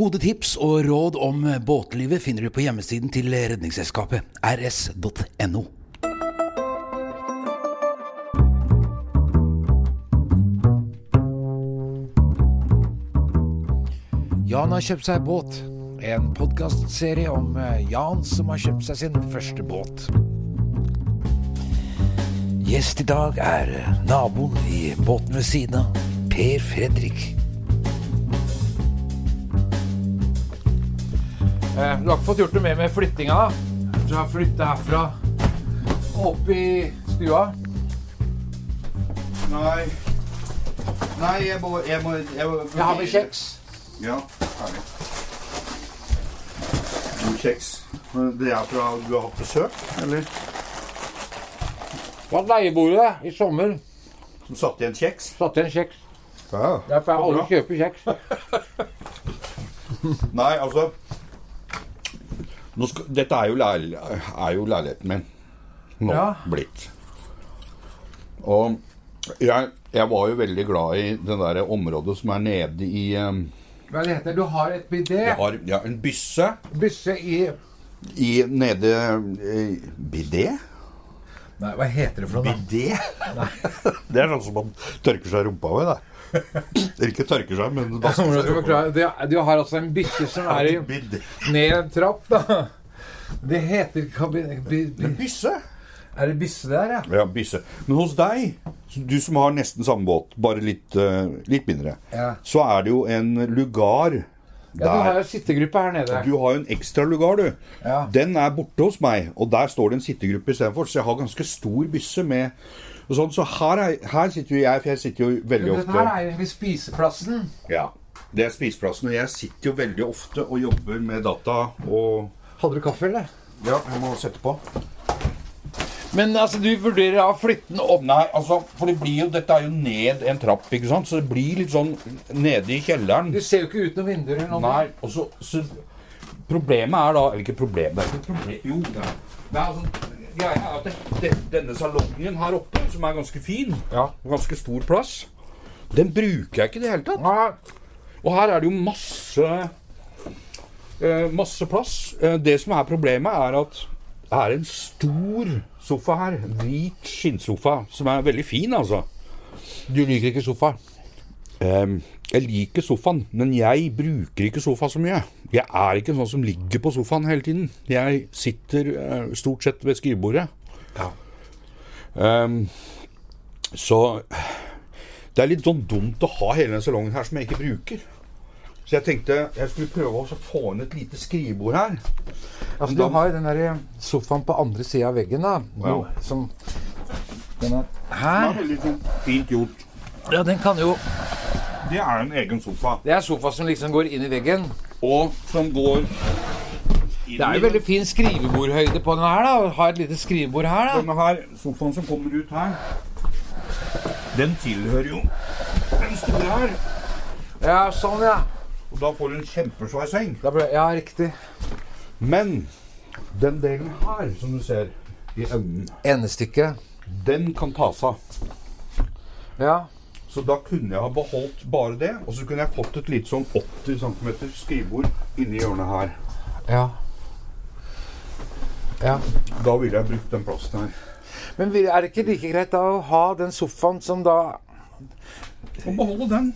Gode tips og råd om båtlivet finner du på hjemmesiden til Redningsselskapet, rs.no. Jan har kjøpt seg båt. En podkastserie om eh, Jan som har kjøpt seg sin første båt. Gjest i dag er eh, naboen i båten ved siden av, Per Fredrik. Eh, du har ikke fått gjort noe mer med flyttinga? da? Du har flytta herfra opp i stua? Nei. Nei, jeg må Jeg, må, jeg, må, Jeg har med kjeks. Ja, ferdig. God kjeks. Det er fra du har hatt besøk, eller? Har hatt leiebordet i sommer. Som satte igjen kjeks? Satt igjen kjeks. Ja. Derfor aldri kjøper kjeks. Nei, altså skal, Dette er jo, er jo leiligheten min nå Ja. blitt. Og jeg, jeg var jo veldig glad i det der området som er nede i um, Hva det heter Du har et bidé. Jeg har ja, en bysse Bysse i i nede i, Bidé? Nei, hva heter det for noe? Bidé? det er sånn som man tørker seg rumpa med, det. Ikke tørker seg, men vasker seg. Du, du har altså en bysse som er i ned en trapp, da. Det heter kabi- bi- bi- En bysse? Er det bysse der, ja? Ja, bysse. Men hos deg, du som har nesten samme båt, bare litt, uh, litt mindre, Ja. så er det jo en lugar Ja, Du har jo sittegruppe her nede. Du har jo en ekstra lugar, du. Ja. Den er borte hos meg, og der står det en sittegruppe istedenfor. Så jeg har ganske stor bysse med og sånn. Så her, er, her sitter jo jeg, for jeg sitter jo veldig ofte her er er egentlig spiseplassen. Ja. Det er spiseplassen, og jeg sitter jo veldig ofte og jobber med data og Hadde du kaffe, eller? Ja, jeg må sette på. Men altså, du vurderer å flytte den opp Nei, altså, for det blir jo Dette er jo ned en trapp, ikke sant? Så det blir litt sånn nede i kjelleren. Du ser jo ikke ut noen vinduer eller noe. Nei, og så, så Problemet er da Eller ikke problem, det er ikke problem Jo, det er, det er altså Greia er at det, det, denne salongen her oppe, som er ganske fin, Ja. ganske stor plass, den bruker jeg ikke i det hele tatt. Og her er det jo masse eh, Masse plass. Eh, det som er problemet, er at det er en stor sofa her. Hvit skinnsofa, som er veldig fin, altså. Du liker ikke sofa? Ehm, jeg liker sofaen, men jeg bruker ikke sofa så mye. Jeg er ikke sånn som ligger på sofaen hele tiden. Jeg sitter eh, stort sett ved skrivebordet. Ja. Um, så det er litt sånn dumt å ha hele den salongen her som jeg ikke bruker. Så jeg tenkte jeg skulle prøve å få inn et lite skrivebord her. Altså, du har den der sofaen på andre sida av veggen, da. Ja. Som den er Det Her? er veldig fint gjort. Ja, den kan jo Det er en egen sofa. Det er sofa som liksom går inn i veggen. Og som går Det er jo veldig fin skrivebordhøyde på den her, da. Ha et lite skrivebord her, da. Denne her, sofaen som kommer ut her, den tilhører jo den store her. Ja, sånn, ja. Og da får du en kjempesvær seng. Ble, ja, riktig. Men den delen her, som du ser i enden, Endestykket. den kan tas av. Ja. Så da kunne jeg ha beholdt bare det, og så kunne jeg fått et lite sånn 80 cm skrivebord inni hjørnet her. Ja. Ja. Da ville jeg brukt den plassen her. Men er det ikke like greit da å ha den sofaen som da Å beholde den.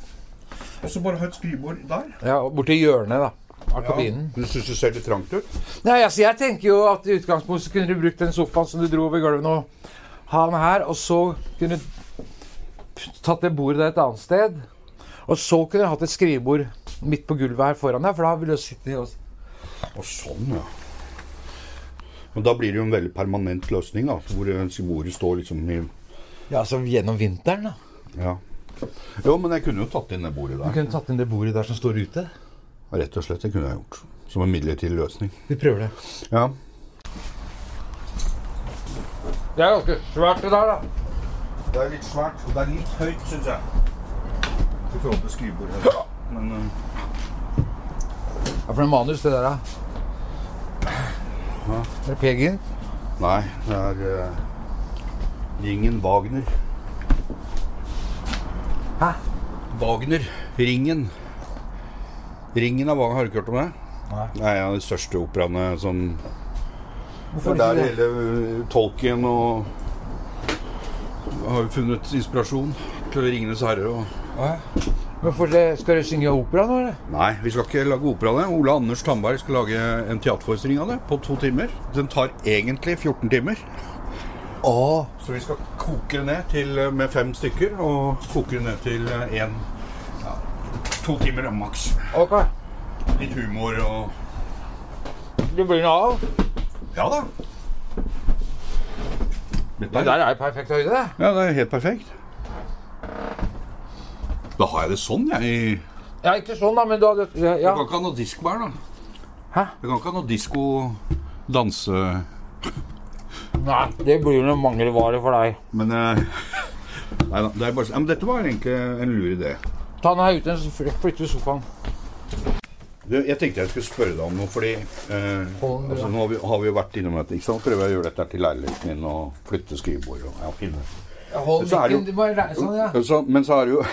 Og så bare ha et skrivebord der. Ja, borti hjørnet, da. Av kabinen. Du syns det ser litt trangt ut? Nei, altså jeg tenker jo at i utgangspunktet kunne du brukt den sofaen som du dro over gulvet nå, ha den her, og så kunne du tatt det bordet der et annet sted. Og så kunne jeg hatt et skrivebord midt på gulvet her foran deg, for da ville du sitte og Og sånn, ja. Men da blir det jo en veldig permanent løsning, da. Hvor eh, bordet står liksom i Ja, altså gjennom vinteren, da. Ja. Jo, men jeg kunne jo tatt inn det bordet der. Du kunne tatt inn det bordet der som står ute. Rett og slett. Det kunne jeg gjort. Som en midlertidig løsning. Vi prøver det. Ja. Det er ganske svært, det der, da. Det er litt svært, og det er litt høyt, syns jeg. I forhold til skrivebordet. Men uh... Ja, for det er manus, det der, da. Er det Gynt? nei, det er uh... Ringen Wagner. Hæ? Wagner. Ringen. Ringen av Wagner, har du ikke hørt om det? Nei. Det er en av de største operaene som Hvorfor Det er der hele Tolkien og har jo funnet inspirasjon til 'Ringenes herre'. Og... Ja. Hvorfor det- skal du synge opera nå, eller? Nei, vi skal ikke lage opera det. Ole Anders Tandberg skal lage en teaterforestilling av det på to timer. Den tar egentlig 14 timer. Å. Så vi skal koke det ned til, eh, med fem stykker, og koke det ned til én ja, To timer maks. Ok. Litt humor og Det blir noe av. Ja da. Det er, der er perfekt høyde. ja, det er helt perfekt. Da har jeg det sånn, jeg. Ja, ikke sånn, da, men du Ja. Jeg kan ikke ha noe diskobar, da. Hæ? Jeg kan ikke ha noe disko danse... Nei, det blir jo noe mangelvare for deg. Men eh, Nei da. Det er bare, ja, men dette var egentlig en lur idé. Ta den her ut, vi sofaen. Jeg tenkte jeg skulle spørre deg om noe, fordi eh, altså, Nå har vi, har vi jo vært innom dette. ikke sant? Prøver jeg å gjøre dette til leiligheten min og flytte skrivebord og ja, finne Hold Så det jo- mikken, du må lære sånn, ja. så, Men så er det jo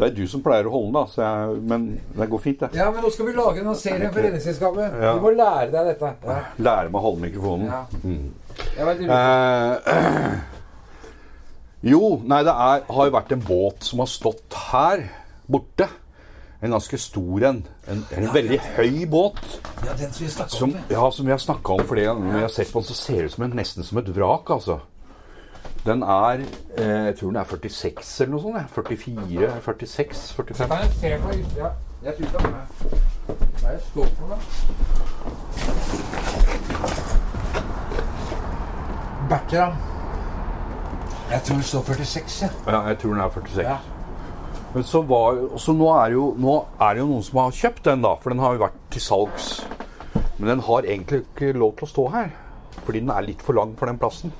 Det er du som pleier å holde den, da. Så jeg, men det går fint, det. Ja, men nå skal vi lage en serie for Redningsselskapet. Ja. Du må lære deg dette. Ja. Lære meg å holde mikrofonen. Ja. Mm. Eh, jo, nei, det er, har jo vært en båt som har stått her borte. En ganske stor en. En, en veldig høy båt. ja, den som vi snakket Som, om. ja, som vi har snakka om flere ganger. Når vi har sett på den, så ser det ut som en, nesten som et vrak. altså. Den er eh, Jeg tror den er 46 eller noe sånt. jeg. 44, 46, 45. Kan jeg se på Ja, jeg tror det er. Hva er det står for noe? Bertram. Jeg tror det står 46, ja. Ja, jeg tror den er 46. Men så, var, så nå, er jo, nå er det jo noen som har kjøpt den, da. For den har jo vært til salgs. Men den har egentlig ikke lov til å stå her. Fordi den er litt for lang for den plassen.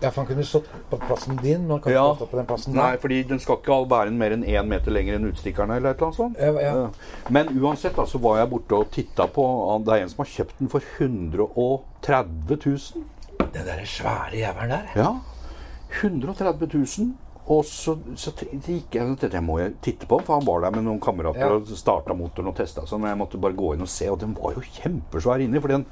Ja, for han kunne stått på plassen din, men han kan Ja. ikke stå på den plassen Nei, der. fordi den skal ikke være mer enn én meter lenger enn utstikkerne. eller et eller annet sånt. Ja, ja. Ja. Men uansett da, så var jeg borte og titta på Det er en som har kjøpt den for 130 000. Den der svære jævelen der. Ja. 130 000. Og så, så gikk jeg jeg må jeg titte på for han var der med noen kamerater Ja. og starta motoren og testa. Så jeg måtte bare gå inn og se, og den var jo kjempesvær inni. For den,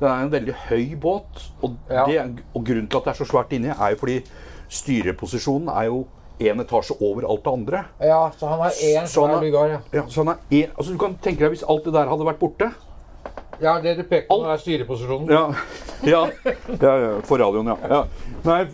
den er en veldig høy båt. Og, Ja. det, og grunnen til at det er så svært inni, er jo fordi styreposisjonen er jo en etasje over alt det andre. Ja, så han har én svær lugar, ja. Ja, så han er en, altså Du kan tenke deg hvis alt det der hadde vært borte. Ja, det du peker på, er styreposisjonen. Ja, ja, ja, ja for radioen, ja. ja. Nei,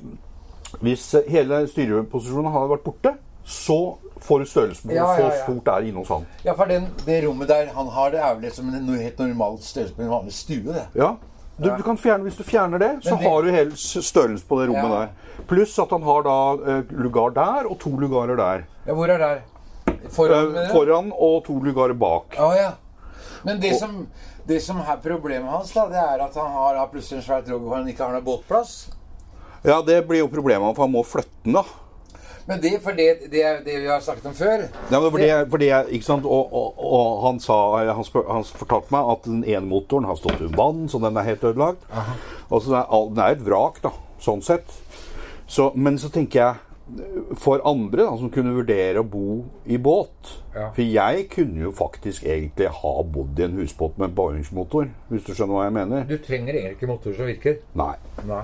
hvis eh, hele styreposisjonen hadde vært borte, så får du størrelsen på Ja, ja, ja. stort det er inne hos han. Ja, for den, det rommet der han har, det er vel som en helt normal størrelse på en vanlig stue, det. Ja. Du, du kan fjerne, hvis du fjerner det, så det- har du hele størrelsen på det rommet der. Pluss at han har da eh, lugar der og to lugarer der. Ja, hvor er der? Foran, Eh, foran og to lugarer bak. Oh, ja. Men det som, det som er problemet hans, da, det er at han har plutselig en svær drog hvor han ikke har noe båtplass. Ja, det blir jo problemet, for han må flytte den, da. Men det, for det, det, er det vi har snakket om før Ja, men fordi, jeg- for det, ikke sant, og, og, og han sa, han, spør, han fortalte meg at den ene motoren har stått under vann, så den er helt ødelagt. Og så er, den er et vrak, da, sånn sett. Så, men så tenker jeg, for andre da, som kunne vurdere å bo i båt Ja. For jeg kunne jo faktisk egentlig ha bodd i en husbåt med påhengsmotor, hvis du skjønner hva jeg mener. Du trenger egentlig ikke motor som virker. Nei. Nei.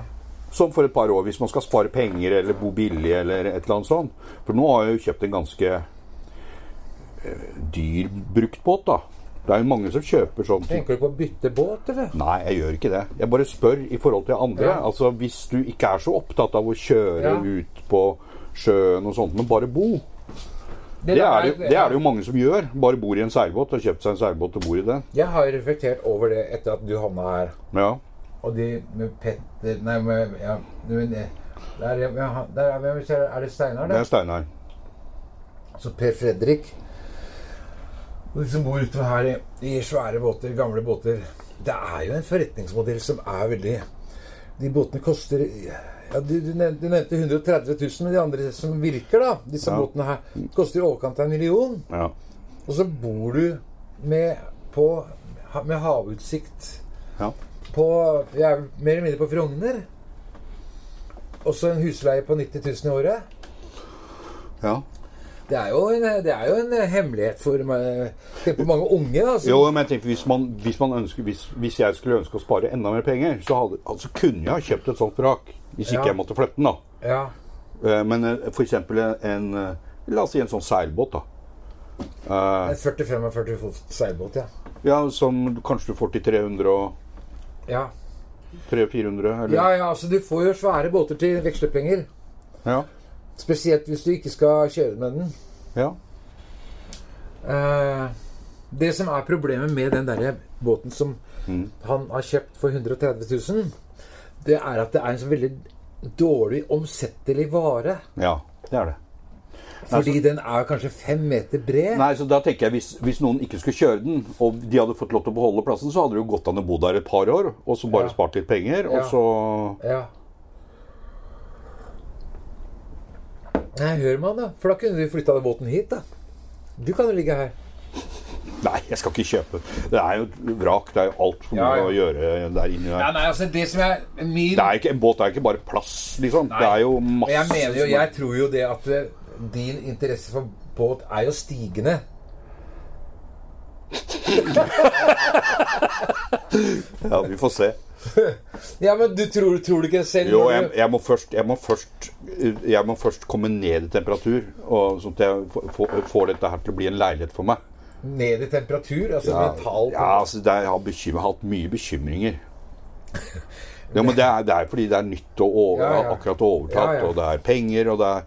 Som for et par år, hvis man skal spare penger eller bo billig eller et eller annet sånt. For nå har jeg jo kjøpt en ganske eh, dyr bruktbåt, da. Det er jo mange som kjøper sånn. Tenker du på å bytte båt, eller? Nei, jeg gjør ikke det. Jeg bare spør i forhold til andre. Ja. Altså Hvis du ikke er så opptatt av å kjøre Ja. ut på sjøen og sånt, men bare bo. Det er det, det er det jo mange som gjør. Bare bor i en seilbåt, og kjøpt seg en seilbåt og bor i den. Jeg har reflektert over det etter at du havna her. Ja. Og de med Petter Nei, med ja, men der, er- ja, der er, det Steinar, Det er Steinar. Så Per Fredrik. Og de som bor ute her i, i svære båter, gamle båter. Det er jo en forretningsmodell som er veldig De båtene koster ja, du, du nevnte 130 000, men de andre som virker, da, disse Ja. båtene her, koster i overkant av en million. Ja. Og så bor du med, på, med havutsikt ja. På Jeg er mer eller mindre på Frogner. Også en husleie på 90 000 i året. ja. Det er jo en, det er jo en hemmelighet for på mange unge. Altså. Jo, men jeg tenker, hvis, man, hvis, man ønsker, hvis, hvis jeg skulle ønske å spare enda mer penger, så hadde, altså, kunne jeg ha kjøpt et sånt vrak. Hvis Ja. ikke jeg måtte flytte den, da. Ja. Eh, Men f.eks. for eksempel en eh, La oss si en sånn seilbåt, da. Eh, En 40-45 fot seilbåt, ja. Ja, som kanskje du får til 300 og Ja. 300-400, eller? ja, ja, altså du får jo svære båter til vekslepenger. Ja. Spesielt hvis du ikke skal kjøre med den. ja. Eh, det som er problemet med den der båten som Mm. han har kjøpt for 130 000, det er at det er en så veldig dårlig omsettelig vare. ja, det er det. Fordi den er kanskje fem meter bred. Nei, så da tenker jeg hvis, hvis noen ikke skulle kjøre den, og de hadde fått lov til å beholde plassen, så hadde det jo gått an å bo der et par år, og så bare Ja. spart litt penger, Ja. og så Ja. Nei, hør meg, da. For da kunne du flytta båten hit, da. Du kan jo ligge her. Nei, jeg skal ikke kjøpe. Det er jo et vrak. Det er jo altfor mye Ja, ja. å gjøre der inne. Der. nei, altså, det som er min Det er ikke, en båt er ikke bare plass, liksom. Nei. Det er jo masse jeg mener jo, jeg tror jo det at eh, din interesse for båt er jo stigende. Ja, vi får se. Ja, men du tror, tror du ikke selv Jo, jeg, jeg, må først, jeg, må først, jeg må først komme ned i temperatur, og sånn at jeg får- dette her til å bli en leilighet for meg. Ned i temperatur? Altså Ja, mental ja altså, er, jeg har bekym- hatt mye bekymringer. Ja, men det er, det er fordi det er nytt og over, Ja, ja. akkurat overtatt, og det er penger, og det er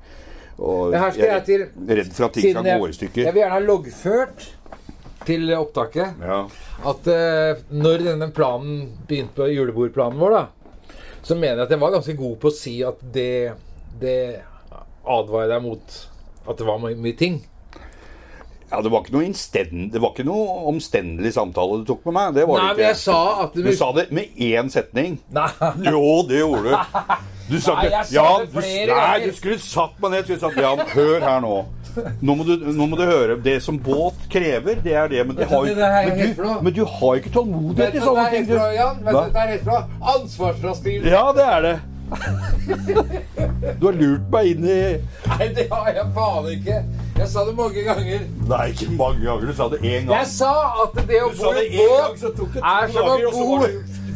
og jeg til er redd for at ting skal gå i stykker. jeg vil gjerne ha loggført til opptaket Ja. at uh, når denne planen begynte på julebordplanen vår, da, så mener jeg at jeg var ganske god på å si at det, det advarer deg mot at det var mye, mye ting. Ja, det var ikke noe det var ikke noe omstendelig samtale du tok med meg. Det var Nei, det men jeg sa at Du du sa det med én setning. Nei, Jo, det gjorde du. Du sa Nei, ikke jeg sa det du, ganger nei, du skulle satt meg ned. Skulle sagt, ja, hør her nå. Nå må, du, nå må du høre. Det som båt krever, det er det. Men, de du har, men, du, men du har ikke tålmodighet i sånne er ting. Vet du hva det er helt fra? Ansvarsfraskrivelse. Ja, det er det. Du har lurt meg inn i Nei, det har jeg faen ikke. Jeg sa det mange ganger. Nei, ikke mange ganger. Du sa det én gang. Jeg sa at det å Du bo i en båt så er som å så bo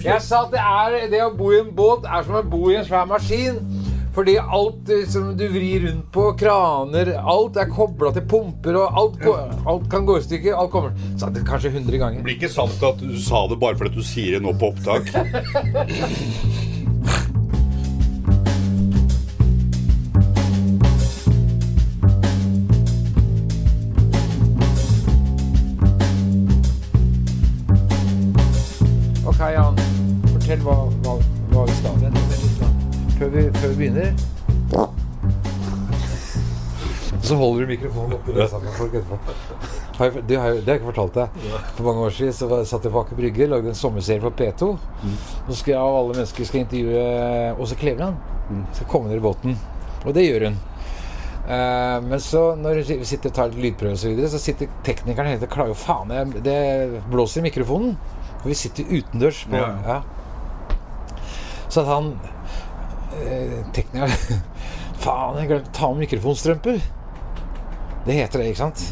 Jeg sa at det, er, det å bo i en båt er som å bo i en svær maskin. Fordi alt eh, som du vrir rundt på, kraner Alt er kobla til pumper, og alt, går, alt kan gå i stykker. Alt kommer Sa det kanskje 100 ganger. Det blir ikke sant at du sa det bare fordi du sier det nå på opptak. hva, hva, hva vi skal. Vent litt, da. Før vi, før vi begynner. Så holder du mikrofonen oppi nesa på folk etterpå. Det har jeg ikke fortalt deg. For mange år siden så satt jeg på Aker Brygge, lagde en sommerserie for P2. Nå skal jeg av alle mennesker skal intervjue Åse Kleveland. Skal komme ned i båten. Og det gjør hun. Uh, men så når vi sitter og tar lydprøve og så, videre, så sitter teknikeren hele tiden og klager. Faen, det blåser i mikrofonen. For vi sitter utendørs. På, Ja. ja. Så sa han eh, Teknikeren Faen, jeg glemte å ta med mikrofonstrømper. Det heter det, ikke sant?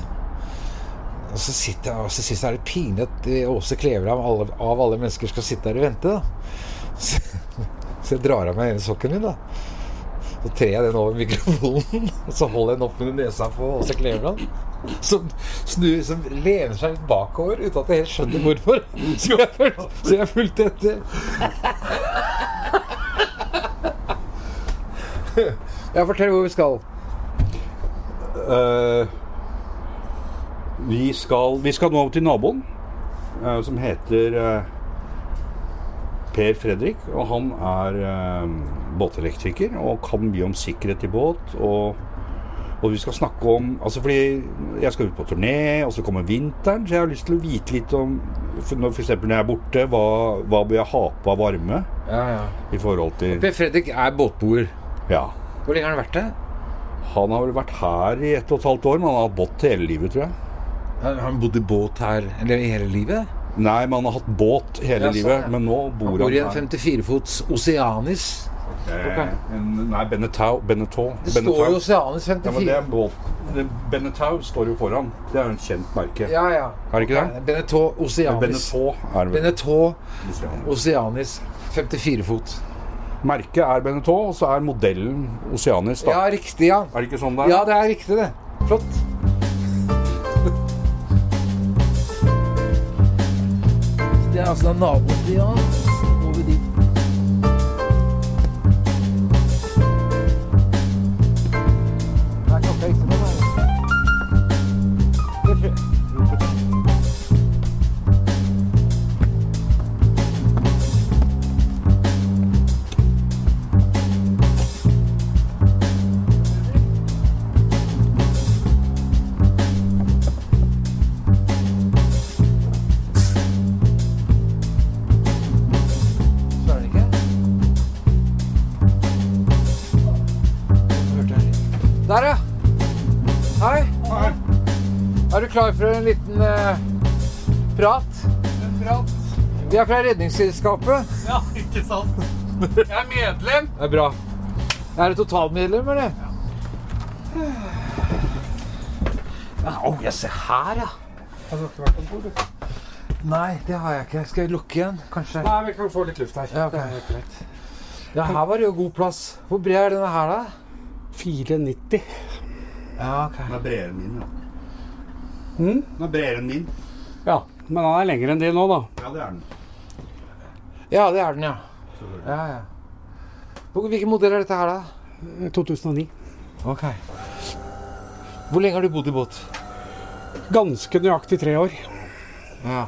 Og så sitter jeg og så synes jeg det er pinlig at eh, Åse Kleveland av av alle mennesker skal sitte der og vente. da Så, så jeg drar av meg hele sokken min, da. Så trer jeg den over mikrofonen, og så holder jeg den opp under nesa på Åse Kleveland. Som, snur, som lener seg litt bakover uten at jeg helt skjønner hvorfor. Så jeg fulgte, så jeg fulgte etter. Ja, fortell hvor vi skal. Uh, vi, skal, vi skal nå til naboen, uh, som heter uh, Per Fredrik. Og han er eh, båtelektriker og kan mye om sikkerhet i båt. Og, og vi skal snakke om altså Fordi jeg skal ut på turné, og så kommer vinteren, så jeg har lyst til å vite litt om for når, for når jeg er borte, hva, hva bør jeg ha på av varme Ja, ja. i forhold til Per Fredrik er båtboer. Ja. Hvor lenge har han vært det? Han har vel vært her i ett og et halvt år, men han har hatt båt hele livet, tror jeg. Har han bodd i båt her eller i hele livet? Nei, men han har hatt båt hele Ja, så, livet. Men nå bor Han bor bor han, i en 54-fots Oceanis. Eh, en, nei, Benetau. Benetau. Det står jo Oceanis Ja, men det er Benetau står jo foran. Det er jo en kjent merke. Ja, ja. Er det ikke det? Benetau Oceanis. Benetau er. Benetau Oceanis. Oceanis 54 fot. Merket er Benetau, og så er modellen Oceanis. da. Ja, riktig, ja. Er det ikke sånn det er? Ja, det er riktig, det. Flott. Det er altså naboen til Jan. Klar for en liten uh, prat? En prat. Vi er fra Redningsselskapet. Ja, ikke sant? Jeg er medlem. Det er bra. Er du totalmedlem, eller? Ja, Å, jeg ser her, ja. Har du ikke vært om bord? du? Nei, det har jeg ikke. Skal jeg lukke igjen, kanskje? Nei, vi kan få litt luft her. Ja, okay. Det er greit. Ja, her var det jo god plass. Hvor bred er denne her, da? 490. Ja, ok. Den er bredere enn min. Ja. Mm? Den er bredere enn min. Ja, men den er lengre enn din nå, da. Ja, det er den. Ja, det er den, ja. ja, ja. Hvilken modell er dette her, da? 2009. Ok. Hvor lenge har du bodd i båt? Ganske nøyaktig tre år. Ja.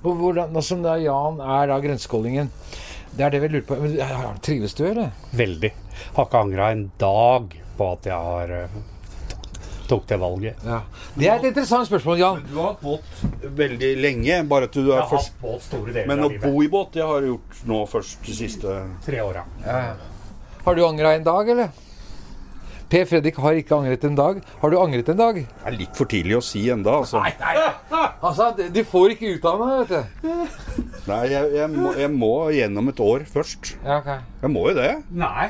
Og hvordan, som da Jan er da grensekollingen, det er det vi lurer på. Men, Trives du, eller? Veldig. Har ikke angra en dag på at jeg har eh, tok det valget. Ja. Det er et interessant spørsmål, Jan. Du har hatt båt veldig lenge, bare at du er først båt store deler Men å bo i båt, det har du gjort nå først de siste Tre åra. Har du angra en dag, eller? Per Fredrik har ikke angret en dag. Har du angret en dag? Det er litt for tidlig å si enda, altså. Nei, nei. Altså, du får ikke ut av meg, vet du. Nei, jeg, jeg, må, jeg må gjennom et år først. Ja, ok. Jeg må jo det. Nei.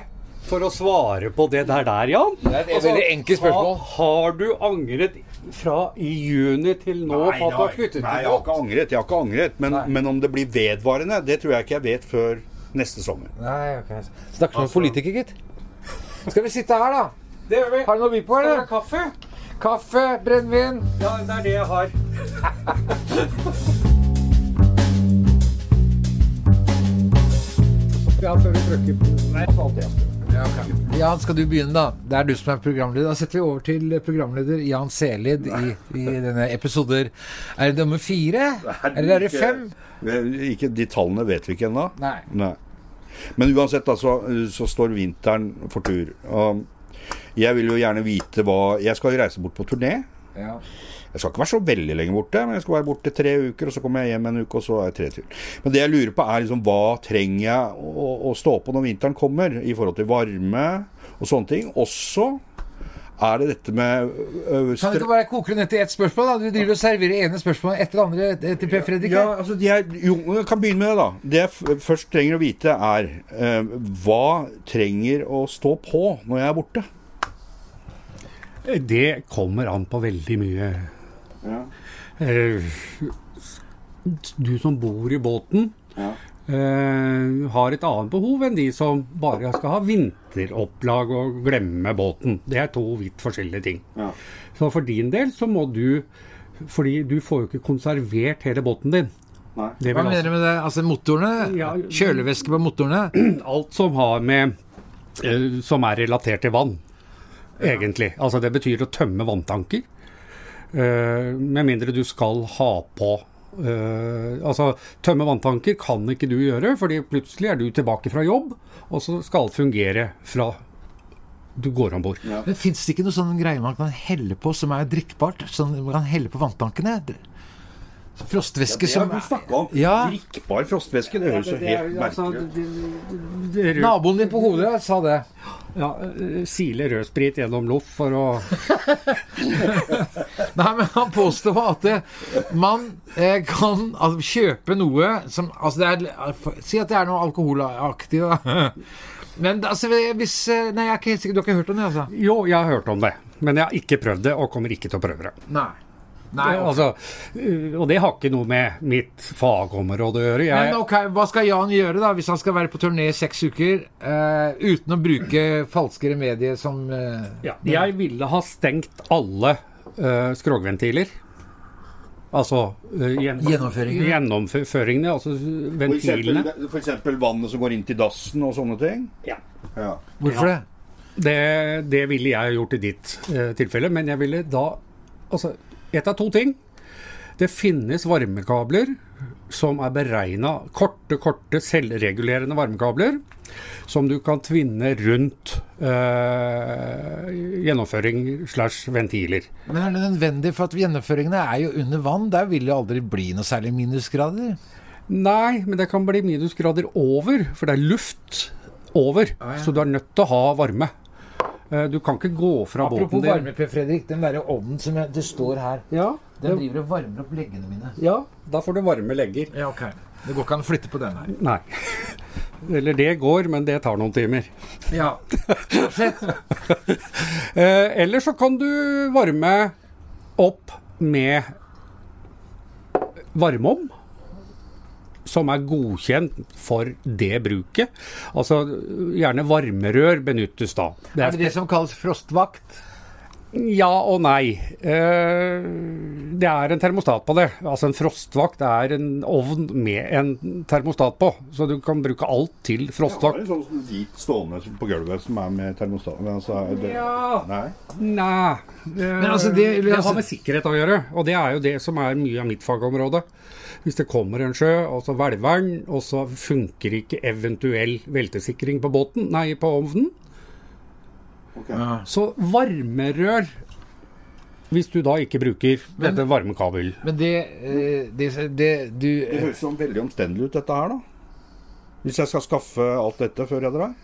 For å svare på det der der, Jan. Det er et veldig enkelt spørsmål. Har, har du angret fra i juni til nå Nei, nei, du nei, jeg har ikke angret. Jeg har ikke angret men, men om det blir vedvarende, det tror jeg ikke jeg vet før neste sommer. Nei, ok. Snakker som en politiker, gitt. Skal vi sitte her, da? Det gjør vi. Har du noe å by på, eller? kaffe? Kaffe, brennevin. Ja, det er det jeg har. Ja, før vi trykker på Nei, Ja, ok. Jan, skal du begynne, da? Det er du som er programleder. Da setter vi over til programleder Jan Selid i, i denne episoder. Er det nummer fire? Eller er det fem? Ikke, de tallene vet vi ikke ennå. Nei. Nei. Men uansett, da, så, så står vinteren for tur. Og jeg vil jo gjerne vite hva Jeg skal reise bort på turné. Ja. Jeg skal ikke være så veldig lenge borte, men jeg skal være borte tre uker, og så kommer jeg hjem en uke, og så er jeg tre til. Men det jeg lurer på, er liksom hva trenger jeg å, å stå på når vinteren kommer, i forhold til varme og sånne ting. Også er det dette med øh, Kan du ikke bare koke det ned til ett spørsmål? da? Du driver og serverer ene spørsmålet etter det andre til Per Fredrik. Ja, altså de er, jo, jeg kan begynne med det, da. Det jeg f- først trenger å vite, er eh, hva trenger å stå på når jeg er borte? Det kommer an på veldig mye. Eh, Du som bor i båten, Ja. eh, har et annet behov enn de som bare skal ha vinteropplag og glemme båten. Det er to vidt forskjellige ting. Ja. Så for din del så må du Fordi du får jo ikke konservert hele båten din. Nei. Hva mener du med det? Altså motorene? Ja. Kjølevæske på motorene? alt som har med eh, Som er relatert til vann, egentlig. Altså det betyr å tømme vanntanker. Eh, med mindre du skal ha på Uh, Altså tømme vanntanker kan ikke du gjøre, fordi plutselig er du tilbake fra jobb, og så skal alt fungere fra du går om bord. Men Fins det ikke noe sånn greie man kan helle på som er drikkbart? Sånn man kan helle på vanntankene? Frostvæske Det har som. Ja. Drikkbar frostvæske. Det høres jo helt altså, merkelig ut. det- det- det- Naboen din på hodet sa det. Ja, eh, Sile rødsprit gjennom loff for å Nei, men han påstår at det, man eh, kan altså, kjøpe noe som altså det er, Si at det er noe alkoholaktig, da. Men altså, hvis eh, Nei, jeg er ikke helt sikker. Du har ikke hørt om det, altså? Jo, jeg har hørt om det, men jeg har ikke prøvd det, og kommer ikke til å prøve det. Nei. Nei okay. altså, eh, og det har ikke noe med mitt fagområde å gjøre. Jeg, Men ok, hva skal Jan gjøre da hvis han skal være på turné i seks uker uh, uten å bruke falske remedier som uh, ja, jeg ville ha stengt alle uh, skrogventiler. Altså eh, gjen- Gjennomføringen. Gjennomføringene, altså For ventilene. eksempel, vannet som går inn til dassen og sånne ting. Ja. Ja. Hvorfor Ja. det? Det, det ville jeg gjort i ditt eh, tilfelle, men jeg ville da Altså, ett av to ting. Det finnes varmekabler som er beregna Korte, korte, selvregulerende varmekabler som du kan tvinne rundt eh, gjennomføring slash ventiler. Men er det nødvendig for at gjennomføringene er jo under vann? Der vil det aldri bli noe særlig minusgrader. Nei, men det kan bli minusgrader over, for det er luft over. Ah, ja. Så du er nødt til å ha varme. Eh, Du kan ikke gå fra Apropos båten din varme, Fredrik. Den derre ovnen som jeg, det står her, Ja, den det, driver og varmer opp leggene mine. ja, da får du varme legger. Ja, ok. Det går ikke an å flytte på den her. Nei. Eller det går, men det tar noen timer. Ja. Eh, eller så kan du varme opp med varmeovn. Som er godkjent for det bruket. Altså gjerne varmerør benyttes da. Det Er det det som kalles frostvakt? Ja og nei. Eh, det er en termostat på det. Altså En frostvakt er en ovn med en termostat på. Så du kan bruke alt til Jeg har frostvakt. en sånn hvit stående på gulvet som er med termostat. Altså, er det, Ja. Nei. Nei. Men altså, det- det altså- har med sikkerhet å gjøre, og det er jo det som er mye av mitt fagområde. Hvis det kommer en sjø, og så hvelver den, og så funker ikke eventuell veltesikring på båten, nei, på ovnen, Ok. så varmerør hvis du da ikke bruker Men- dette varmekabel. Men det, eh, det, det du Det høres jo veldig omstendelig ut, dette her, da. Hvis jeg skal skaffe alt dette før jeg drar.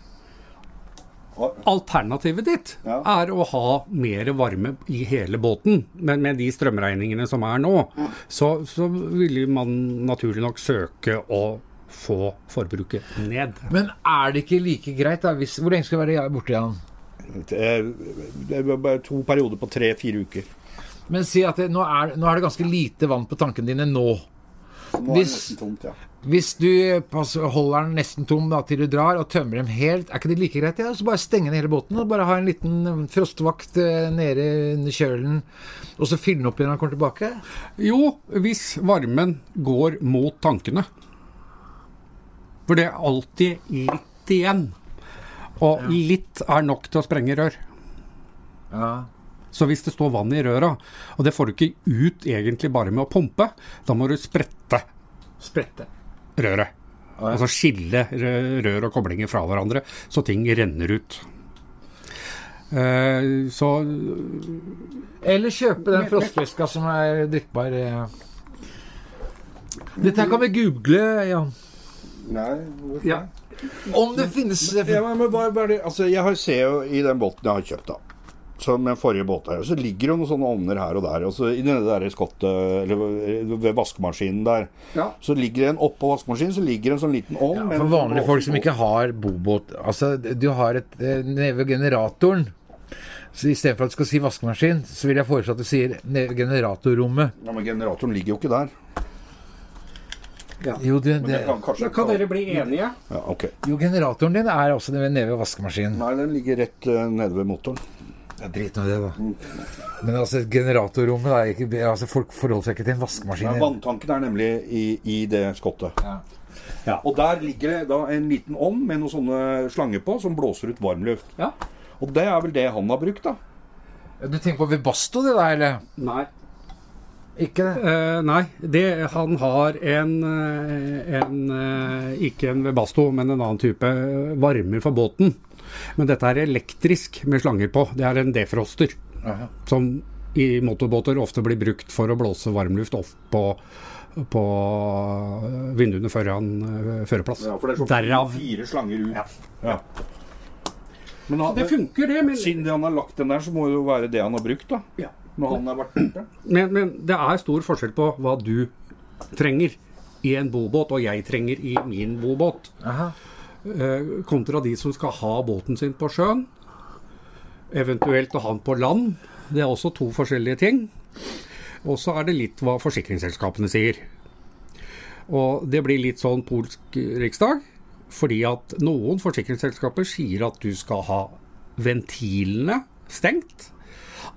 Alternativet ditt Ja. er å ha mer varme i hele båten. Men med de strømregningene som er nå, så, så vil man naturlig nok søke å få forbruket ned. Men er det ikke like greit, da? Hvis, hvor lenge skal du være borte, igjen? Det det var bare to perioder på tre-fire uker. Men si at det, nå, er, nå er det ganske lite vann på tankene dine nå. Nå er det Hvis- nesten tomt, ja. Hvis du holder den nesten tom da, til du drar, og tømmer dem helt, er ikke det like greit? Ja? Så bare stenge ned hele båten og bare ha en liten eh, frostvakt eh, nede under kjølen, og så fylle den opp igjen når den kommer tilbake? Jo, hvis varmen går mot tankene. For det er alltid litt igjen. Og litt er nok til å sprenge rør. Ja. Så hvis det står vann i røra, og det får du ikke ut egentlig bare med å pumpe, da må du sprette Sprette. røret. ja. Altså skille rør og koblinger fra hverandre, så ting renner ut. Uh, så Eller kjøpe den frostvæska som er drikkbar. eh. Dette her kan vi google, Jan. Nei. Ja. Om det finnes Ja, men bare, er? Altså, jeg ser jo i den båten jeg har kjøpt, da. Som den forrige båten her. Så ligger det noen sånne ovner her og der. Og så I det der skottet, eller ved vaskemaskinen der, Ja. så ligger det en oppå vaskemaskinen så ligger det en sånn liten ovn. ja, For vanlige folk som ikke har bobåt Altså, du har et eh, nede ved generatoren. Så istedenfor at du skal si vaskemaskin, så vil jeg foreslå at du sier nede ved generatorrommet. Ja, Men generatoren ligger jo ikke der. Jo, du, Men det, kan kanskje kan dere bli enige. Ja, ok. jo, generatoren din er også nede ved vaskemaskinen. Nei, den ligger rett uh, nede ved motoren. Ja, Drit nå i det, da. Men altså, generatorrommet er ikke, altså, Folk forholder seg ikke til en vaskemaskin. Ja, vanntanken er nemlig i, i det skottet. Ja. Ja. Og der ligger det da en liten ovn med noen sånne slanger på som blåser ut varmluft. Ja. Og det er vel det han har brukt, da. Du tenker på Webasto, det der, eller? Nei. Ikke det? Eh, nei, det, han har en, eh, en eh, Ikke en Webasto, men en annen type varmer for båten. Men dette er elektrisk med slanger på. Det er en defroster Aha. som i motorbåter ofte blir brukt for å blåse varmluft opp på, på vinduene foran eh, førerplass. Ja, for det er sånn Derav fire slanger ut. Ja. Men da, Det funker, det, men, siden han har lagt den der, så må det jo være det han har brukt, da. Ja. Når han har vært borte. men, men det er stor forskjell på hva du trenger i en bobåt, og jeg trenger i min bobåt, Aha. Eh, kontra de som skal ha båten sin på sjøen. Eventuelt å ha den på land. Det er også to forskjellige ting. Og så er det litt hva forsikringsselskapene sier. Og det blir litt sånn polsk riksdag, fordi at noen forsikringsselskaper sier at du skal ha ventilene stengt.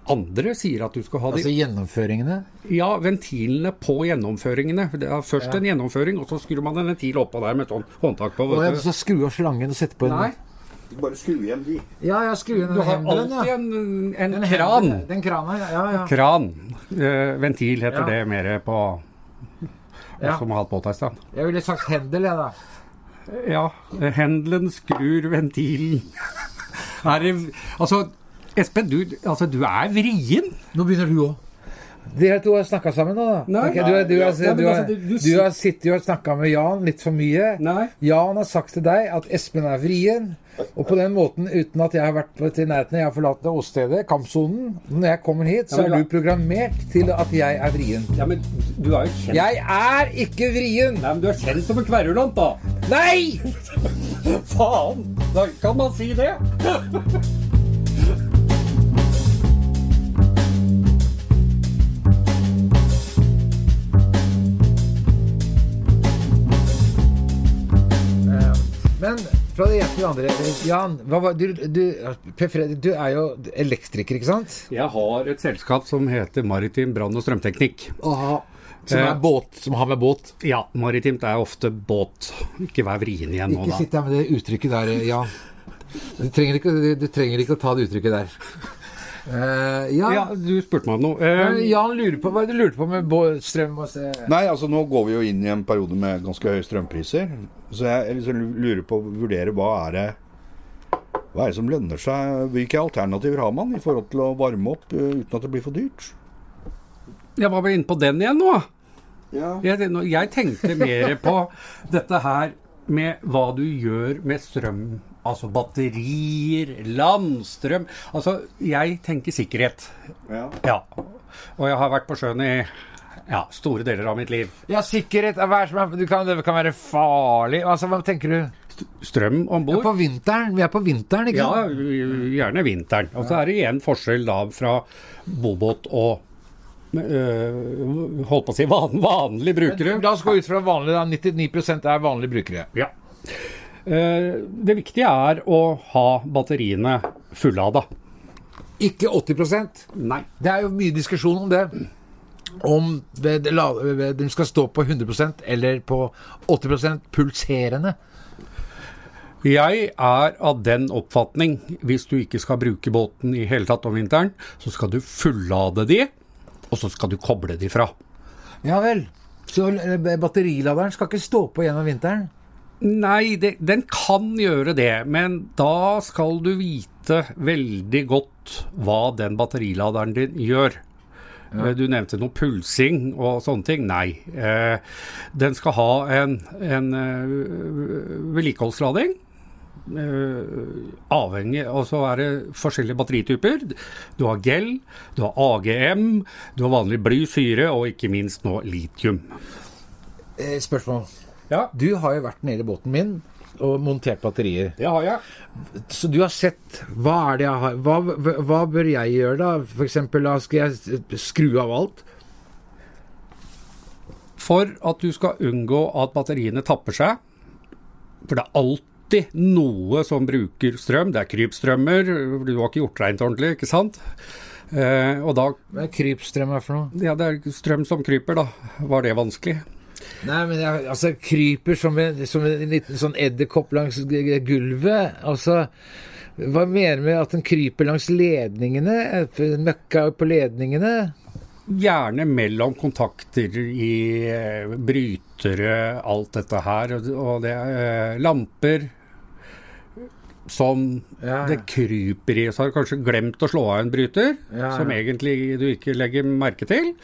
Andre sier at du skal ha de Altså gjennomføringene. Ja, ventilene på gjennomføringene. Det er først en gjennomføring, og så skrur man en ventil oppå der med sånn håndtak på. Og Vet du. så skru av slangen og sette på en Nei, Bare skru igjen de. Ja, ja, skru inn du har alltid ja. en, en Den kran. Den krana, ja. ja, ja. Kran. Uh, ventil heter Ja. det mer på Ja. Som har hatt båt ei stund. Jeg ville sagt hendel, jeg, da. Ja. Hendelen skrur ventilen. Er det Altså, Espen, du, altså, du er vrien. Nå begynner du òg. Dere to har snakka sammen nå, da? Nei. Ok, du, har- du, men du, har- altså, du- du- du har sittet og snakka med Jan litt for mye. Nei. Jan har sagt til deg at Espen er vrien. Og på den måten, uten at jeg har vært på- til nærheten, jeg har forlatt åstedet, kampsonen Når jeg kommer hit, så er du du programmert til at jeg er vrien. Ja, men du er jo kjent Jeg er ikke vrien! Nei, men du er kjent som en kverulant, da. Nei! Faen! Da kan man si det. Men fra det ene til det andre. Jan, var, du, du, Per Fredrik, du er jo elektriker, ikke sant? Jeg har et selskap som heter Maritim brann- og strømteknikk. Aha. Som Eh. er båt, som har med båt. Ja, maritimt er ofte båt. Ikke vær vrien igjen nå, da. Ikke sitt der med det uttrykket der, Jan. Du trenger ikke, du, du trenger ikke å ta det uttrykket der. Eh, ja. Ja, du spurte meg om noe. Uh, Eh, Jan lurer på hva er det du lurte på med strøm og se. Nei, altså nå går vi jo inn i en periode med ganske høye strømpriser. Så jeg liksom lurer på å vurdere hva er det hva er det som lønner seg? Hvilke alternativer har man i forhold til å varme opp uten at det blir for dyrt? jeg var vel inne på den igjen nå. Ja. Jeg, jeg tenkte mer på dette her med hva du gjør med strøm. Altså batterier, landstrøm. Altså, jeg tenker sikkerhet. ja. Ja. Og jeg har vært på sjøen i ja, store deler av mitt liv. Ja, sikkerhet er er, du kan, Det kan være farlig. Altså, Hva tenker du? Strøm om Ja, bord. på vinteren. Vi er på vinteren, ikke Ja, gjerne vinteren. Og så er det igjen forskjell da fra bobåt og øh, holdt på å si van, vanlige brukere. La oss gå ut fra vanlig. da. 99% er vanlige brukere. Ja. Eh, Det viktige er å ha batteriene fullada. Ikke 80% Nei. Det er jo mye diskusjon om det. Om de skal stå på 100% eller på 80% pulserende. Jeg er av den oppfatning, hvis du ikke skal bruke båten i hele tatt om vinteren, så skal du fullade de, og så skal du koble de fra. Ja vel. Så eh, batteriladeren skal ikke stå på gjennom vinteren? Nei, det, den kan gjøre det, men da skal du vite veldig godt hva den batteriladeren din gjør. Ja. Du nevnte noe pulsing og sånne ting. Nei. Eh, den skal ha en, en uh, vedlikeholdslading. Uh, avhengig Og så er det forskjellige batterityper. Du har gel, du har AGM, du har vanlig bly, syre og ikke minst nå litium. Eh, spørsmål. Ja, Du har jo vært nede i båten min og montert batterier. det har jeg. Så du har sett Hva er det jeg har Hva, hva bør jeg gjøre, da? Eksempel, da skal jeg skru av alt? For at du skal unngå at batteriene tapper seg, for det er alltid noe som bruker strøm, det er krypstrømmer, du har ikke gjort rent ordentlig, ikke sant? Eh, og da, Hva er krypstrøm for noe? ja det er strøm som kryper da, var det vanskelig? Nei, men jeg, altså kryper som en, som en liten sånn edderkopp langs gulvet. Altså Hva mener du med at den kryper langs ledningene? Møkka på ledningene? Gjerne mellom kontakter i eh, brytere, alt dette her, og- det er eh, lamper, som Ja, det kryper i. Så har du kanskje glemt å slå av en bryter, Ja, ja. som egentlig du ikke legger merke til.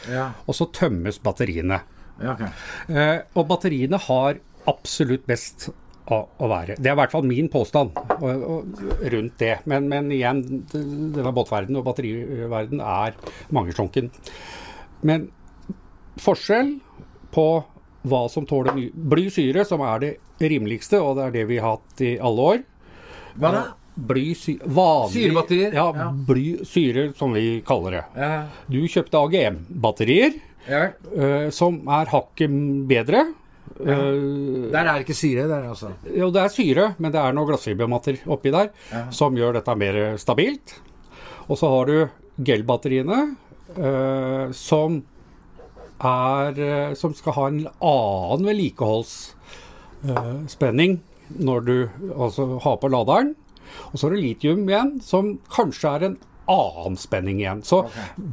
Og så tømmes batteriene. Ja okay. Eh, og batteriene har absolutt best av å være. Det er i hvert fall min påstand og, og, rundt det. Men, men igjen, denne båtverden og batteriverden er mangeslunken. Men forskjell på hva som tåler bly syre, som er det rimeligste, og det er det vi har hatt i alle år. Hva da? Bly sy Syrebatterier? Ja, Ja. bly syre, som vi kaller det. Ja. Du kjøpte AGM-batterier, ja. uh, som er hakket bedre. Eh, Der er det ikke syre, der altså. jo, det er syre, men det er noen glassfibermatter oppi der som gjør dette mer stabilt. Og så har du gelbatteriene, eh, som er Som skal ha en annen vedlikeholdsspenning når du altså har på laderen. Og så har du litium igjen, som kanskje er en annen spenning igjen. Så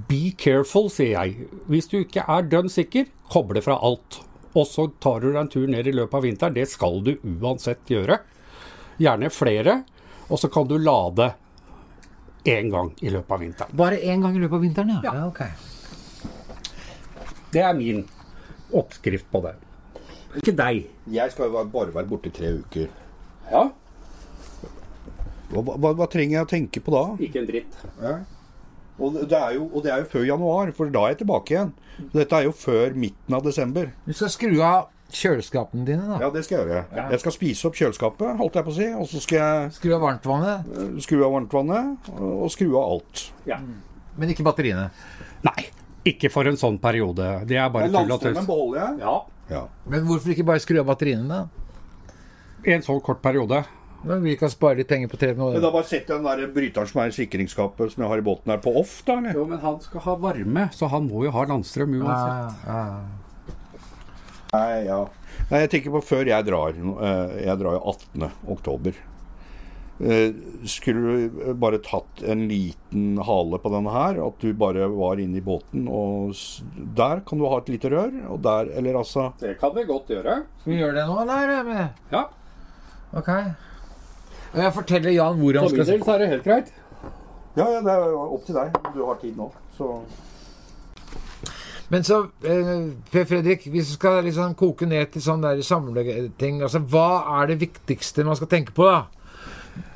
be careful, sier jeg. Hvis du ikke er dønn sikker, koble fra alt. Og så tar du deg en tur ned i løpet av vinteren. Det skal du uansett gjøre. Gjerne flere. Og så kan du lade én gang i løpet av vinteren. Bare én gang i løpet av vinteren, ja? Ja. ok. Det er min oppskrift på det. Ikke deg. Jeg skal jo bare være borte i tre uker. Ja. Hva, hva, hva trenger jeg å tenke på da? Ikke en dritt. Og det, er jo, og det er jo før januar, for da er jeg tilbake igjen. Dette er jo før midten av desember. Du skal skru av kjøleskapene dine, da. Ja, det skal jeg gjøre. Jeg skal spise opp kjøleskapet, holdt jeg på å si. Og så skal jeg Skru av varmtvannet, eh, skru av varmtvannet og skru av alt. Ja. men ikke batteriene. Nei, ikke for en sånn periode. Det er bare tull og Landstrømmen tøys. beholder jeg. Ja. Ja. Men hvorfor ikke bare skru av batteriene, da? I en sånn kort periode. Men vi kan spare litt penger på TV nå. Men da bare setter jeg den der bryteren som er i sikringsskapet som jeg har i båten her, på off, da, eller? Jo, men han skal ha varme, så han må jo ha landstrøm uansett. Ja, ja. Nei, ja. Nei, jeg tenker på før jeg drar. eh, Jeg drar jo 18. oktober. Eh, Skulle du bare tatt en liten hale på denne her? At du bare var inne i båten, og der kan du ha et lite rør, og der Eller altså Det kan vi godt gjøre. Skal vi gjøre det nå, eller? Ja. Ok. Og jeg forteller Jan hvor han For min skal del så er det helt greit. Ja, ja, det er opp til deg. Du har tid nå, så Men så, eh, Per Fredrik, hvis du skal liksom koke ned til sånn der samleting altså, Hva er det viktigste man skal tenke på, da?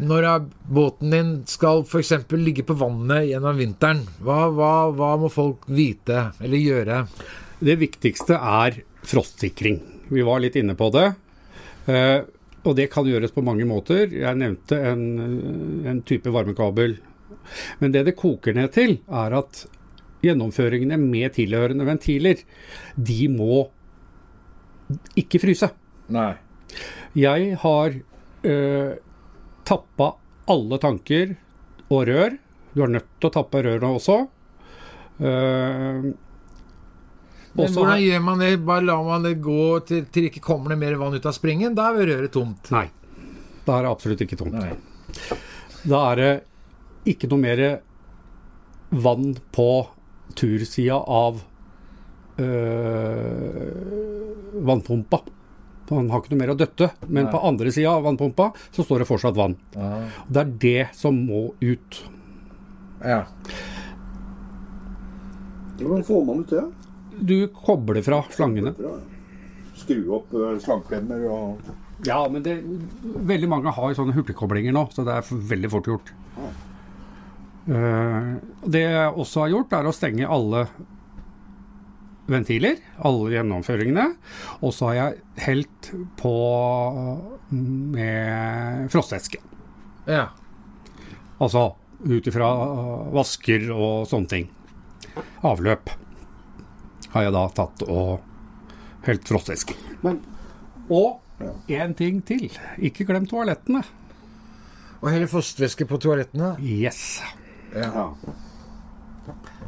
Når eh, båten din skal f.eks. ligge på vannet gjennom vinteren, hva, hva, hva må folk vite eller gjøre? Det viktigste er frostsikring. Vi var litt inne på det. Eh, og det kan gjøres på mange måter. Jeg nevnte en, en type varmekabel. Men det det koker ned til, er at gjennomføringene med tilhørende ventiler, de må ikke fryse. Nei. Jeg har øh, tappa alle tanker og rør. Du er nødt til å tappe rørene også. Eh, Men også hvordan har- gjør man det? Bare lar man det gå til, til ikke kommer det mer vann ut av springen? Da er røret tomt. Nei. Da er det absolutt ikke tomt. Nei. Da er det ikke noe mer vann på tursida av øh, vannpumpa. Han har ikke noe mer å døtte, men på andre sida av vannpumpa så står det fortsatt vann. Aha. Det er det som må ut. ja. Hvordan får man ut det? Du kobler fra slangene. Skru opp uh, slangklemmer og Ja, men det, veldig mange har sånne hurtigkoblinger nå, så det er veldig fort gjort. Eh, det jeg også har gjort, er å stenge alle ventiler, alle gjennomføringene. Og så har jeg helt på med frostvæske. ja. Altså ut ifra eh, vasker og sånne ting. Avløp har jeg da tatt og helt frostvæske. Men Og én ting til. Ikke glem toalettene. Og helle frostvæske på toalettene. Yes. ja.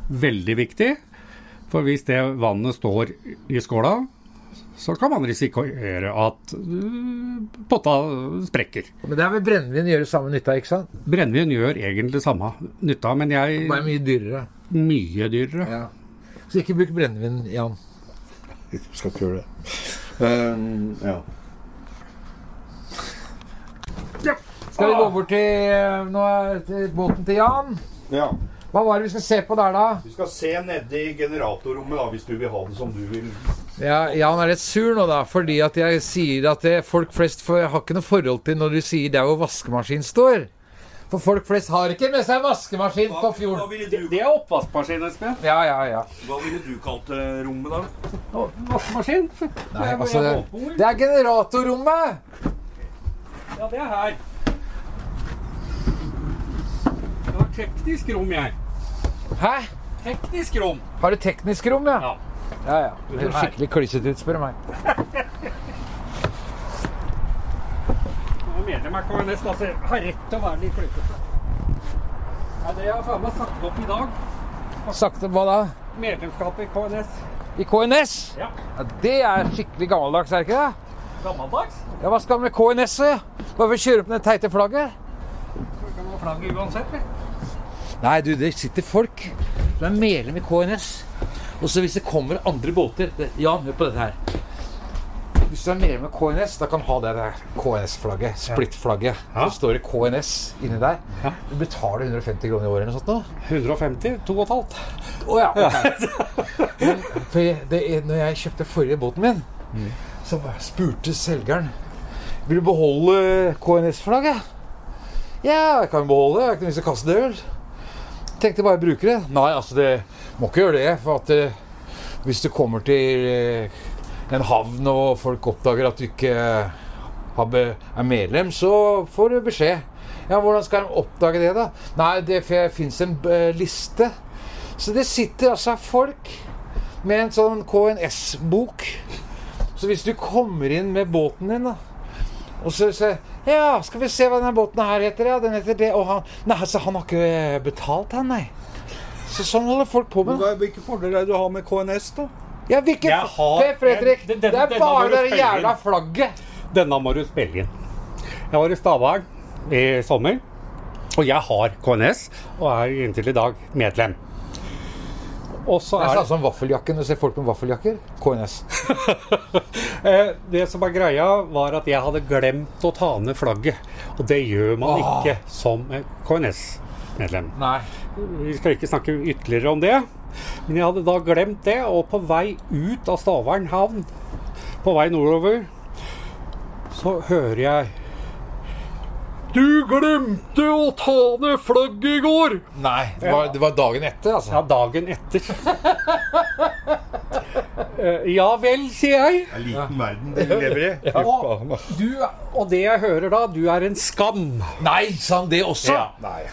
Veldig viktig. For hvis det vannet står i skåla, så kan man risikere at øh, potta sprekker. Men det er vel brennevin gjør samme nytta, ikke sant? Brennevin gjør egentlig samme nytta, men jeg Bare mye dyrere. mye dyrere. Ja. Så ikke bruk brennevin, Jan. Skal ikke gjøre det. Um, ja. Ja. Skal vi gå bort til, eh, nå er, til båten til Jan? Ja. Hva var det vi skal se på der, da? Vi skal se nedi generatorrommet, da, hvis du vil ha det som du vil. Ja, Jan er litt sur nå, da, fordi at jeg sier at det, folk flest har ikke noe forhold til når du sier der hvor vaskemaskin står. For folk flest har ikke med seg vaskemaskin på fjorden. Det er oppvaskmaskin, Espen. Ja, ja, ja. hva ville du kalt eh, rommet, da? Vaskemaskin? Nei, altså Det, det er generatorrommet! Ja, det er her. Det var teknisk rom, jeg. Hæ? Teknisk rom. Har du teknisk rom, ja? Ja. Ja, ja. Det ser skikkelig klissete ut, spør du meg. Jeg er medlem av KNS, altså, har rett til å være litt flytete. Ja, det har jeg faen meg sagt opp i dag. Sakte, hva da? Medlemskapet i KNS. I KNS? Ja. Ja, Det er skikkelig gammeldags, er det ikke det? Gammeldags. Ja, Hva skal vi med KNS? -et? Bare kjøre opp det teite flagget? Vi kan man ha flagget uansett. vi. Nei, du, det sitter folk som er medlem i KNS. Og så hvis det kommer andre båter Jan, hør på dette her. Hvis du er nede med KNS, da kan du ha det der KNS-flagget. Splitt-flagget. Ja. Så står det KNS inni der. Ja. Du betaler 150 kroner i året eller noe sånt nå. 150, 2,5. Å ja, ok. Men det, er- når jeg kjøpte forrige båten min, så spurte selgeren Vil du beholde KNS-flagget. Ja, jeg kan beholde det. Jeg har ikke noe vits i å kaste det. vel. Tenkte bare å bruke det. Nei, altså, det må ikke gjøre det. For at eh, hvis du kommer til eh, en havn og folk oppdager at du ikke er medlem, så får du beskjed. Ja, hvordan skal de oppdage det, da? Nei, det fins en eh, liste. Så det sitter altså folk med en sånn KNS-bok. Så hvis du kommer inn med båten din, da og så sier Ja, skal vi se hva denne båten her heter? Ja, den heter det. Og han Nei, altså, han har ikke betalt, han, nei. Så sånn holder folk på med. Hvilke fordeler er det du har med KNS, da? Ja, hvilke Jeg har det, Fredrik, Jeg, den- det er bare det jævla flagget. Denne må du spille inn. Jeg var i Stavern i sommer, og jeg har KNS, og er inntil i dag medlem. Og så Det er er sånn som vaffeljakken. Du ser folk med vaffeljakker. KNS. Eh, Det som er greia, var at jeg hadde glemt å ta ned flagget. Og det gjør man Åh. ikke som KNS-medlem. Vi skal ikke snakke ytterligere om det. Men jeg hadde da glemt det, og på vei ut av Stavern havn, på vei nordover, så hører jeg Du glemte å ta ned flagget i går! Nei, det var, det var dagen etter, altså. Ja, dagen etter. Eh, ja vel, sier jeg. Det er liten verden de lever i. Og, du, og det jeg hører da, du er en skam. Nei, sa han det også? Ja. Nei.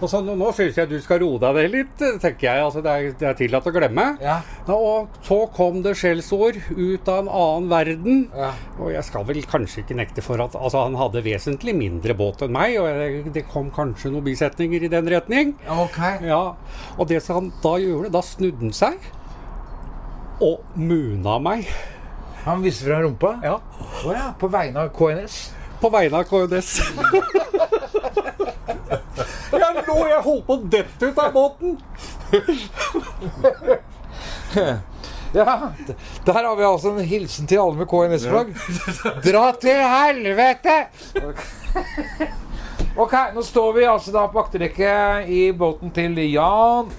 Og så nå, nå syns jeg du skal roe deg ned litt, tenker jeg. Altså, det, er, det er tillatt å glemme. Ja. Og så kom det skjellsord ut av en annen verden. Ja. Og jeg skal vel kanskje ikke nekte for at altså, han hadde vesentlig mindre båt enn meg, og det kom kanskje noen bisetninger i den retning. Okay. Ja, Og det som han da gjorde, da snudde han seg og muna meg. Han viste fra rumpa? Ja, Å ja. På vegne av KNS? på vegne av KNS. jeg lå jeg holdt på å dette ut av båten. Ja, der har vi altså en hilsen til alle med KNS-flagg. Dra til helvete! Ok, nå står vi altså da på akterdekket i båten til Jan.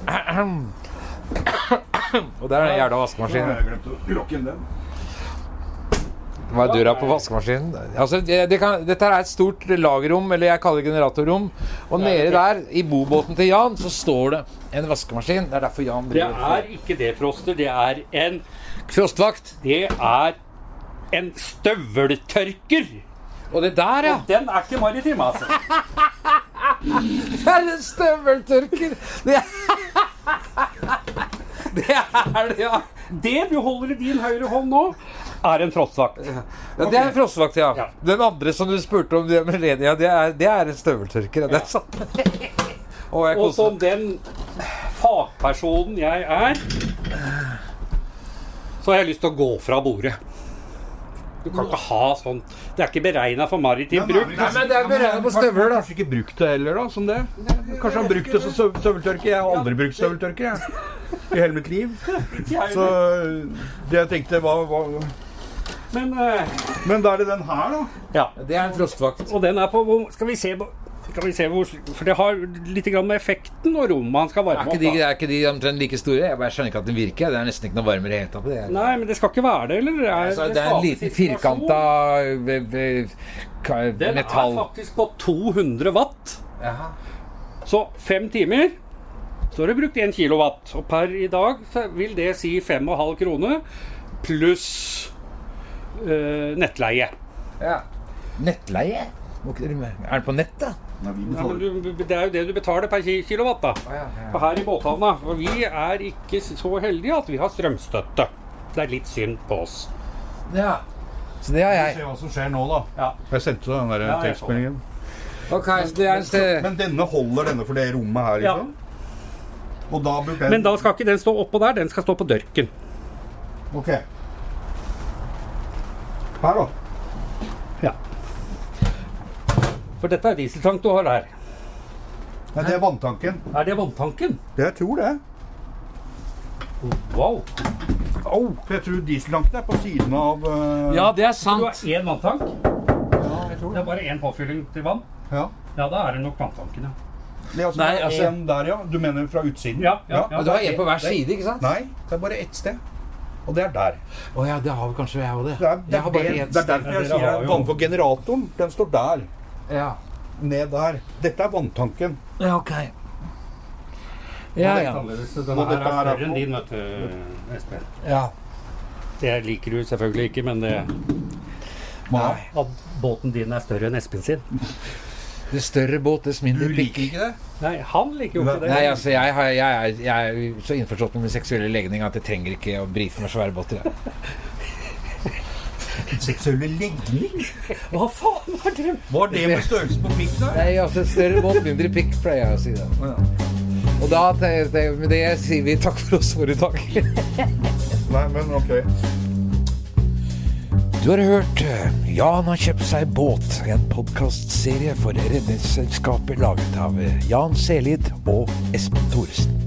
Og der er den jævla vaskemaskinen. Jeg glemte å lukke inn den. Hva er døra på vaskemaskinen? Altså, det, det kan, dette er et stort lagerrom, eller jeg kaller det generatorrom. Og nede der, i bobåten til Jan, så står det en vaskemaskin. Det er derfor Jan Det er ikke defroster, det er en Frostvakt. Det er en støveltørker. Og det der, ja. Og den er ikke maritim, altså. Det er en støveltørker! Det er, det er det, ja. Det du holder i din høyre hånd nå, er en frostvakt. ja. Det er en frostvakt, ja. Ja. Den andre som du spurte om, det med det er, det er en støveltørker. Ja. Det er sant. Og jeg Og som den fagpersonen jeg er, så har jeg lyst til å gå fra bordet. Du kan ikke ha sånn Det er ikke beregna for maritim bruk. Nei, men det er beregnet på støvler, da. Kanskje ikke brukt det heller, da, som det. Kanskje han brukt det som støv- støveltørker. Jeg har aldri brukt støveltørker, jeg. I hele mitt liv. Så det jeg tenkte var, var Men eh, Men da er det den her, da. ja. Det er en frostvakt. Og den er på hvor- Skal vi se skal vi se hvor, For det har litt grann med effekten og rommet han skal Er varme ikke opp. de, er ikke de omtrent like store? Jeg bare skjønner ikke at den virker. Det er nesten ikke noe varmere i det hele tatt. Det Nei, men det skal ikke være det, eller? Det er, altså, det er en liten firkanta v- Den er faktisk på 200 watt. Jaha. Så fem timer så har du brukt 1 kilowatt. Og per i dag så vil det si 5,5 kroner pluss eh, nettleie. Ja. Nettleie? Er det på nett, da? Ja, men du, det er jo det du betaler per kilowatt, da. ja, Og her i båthavna. For vi er ikke så heldige at vi har strømstøtte. Det er litt synd på oss. ja. Så det har Se jeg. hva som skjer nå, da. Ja. Jeg sendte deg den der Ja, tekstmeldingen. Okay, men, Men denne holder denne for det rommet her, Ja. liksom? Og da Men da skal ikke den stå oppå der, den skal stå på dørken. Ok. Her, da. Ja. For dette er dieseltank du har her. Nei, det er vanntanken. Er det vanntanken? Det jeg tror det. Wow. Oh, for jeg tror dieseltanken er på siden av uh... Ja, det er sant! Du sant. har én vanntank. ja, jeg tror Det det. er bare én påfylling til vann. Ja. Ja, da er det nok vanntanken, ja. Det er altså Nei, altså- en der, ja. Du mener fra utsiden? Ja, ja, ja. Og du har en på hver side, ikke sant? Nei, det er bare ett sted. Og det er der. Å ja, det har kanskje jeg òg, det. Det er, det er, det, det er derfor jeg sier vann for generatoren. Den står der. Ja. Ned der. Dette er vanntanken. ja, ok. Ja, ja. annerledes. Den Og her er er større enn din, vet du, Espen. ja. Det liker du selvfølgelig ikke, men det, Nei. at båten din er større enn Espen sin. Det større båt, dess mindre pikk. ikke det? Nei, han liker jo ikke det. Nei, altså, jeg, har, jeg, er, jeg er så innforstått med min seksuelle legning at jeg trenger ikke å brife med svære båter. Seksuelle legning? Hva faen var det? Var det med størrelse på pikk da? Nei, altså, større båt, mindre pikk, pleier jeg å si. det. Og da, det, det, med det sier vi takk for oss for i dag. Nei, men ok. Du har hørt eh, Jan har kjøpt seg båt, en podkastserie for Redningsselskapet laget av eh, Jan Selid og Espen Thoresen.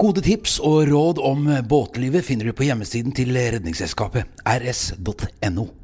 Gode tips og råd om båtlivet finner du på hjemmesiden til Redningsselskapet rs.no.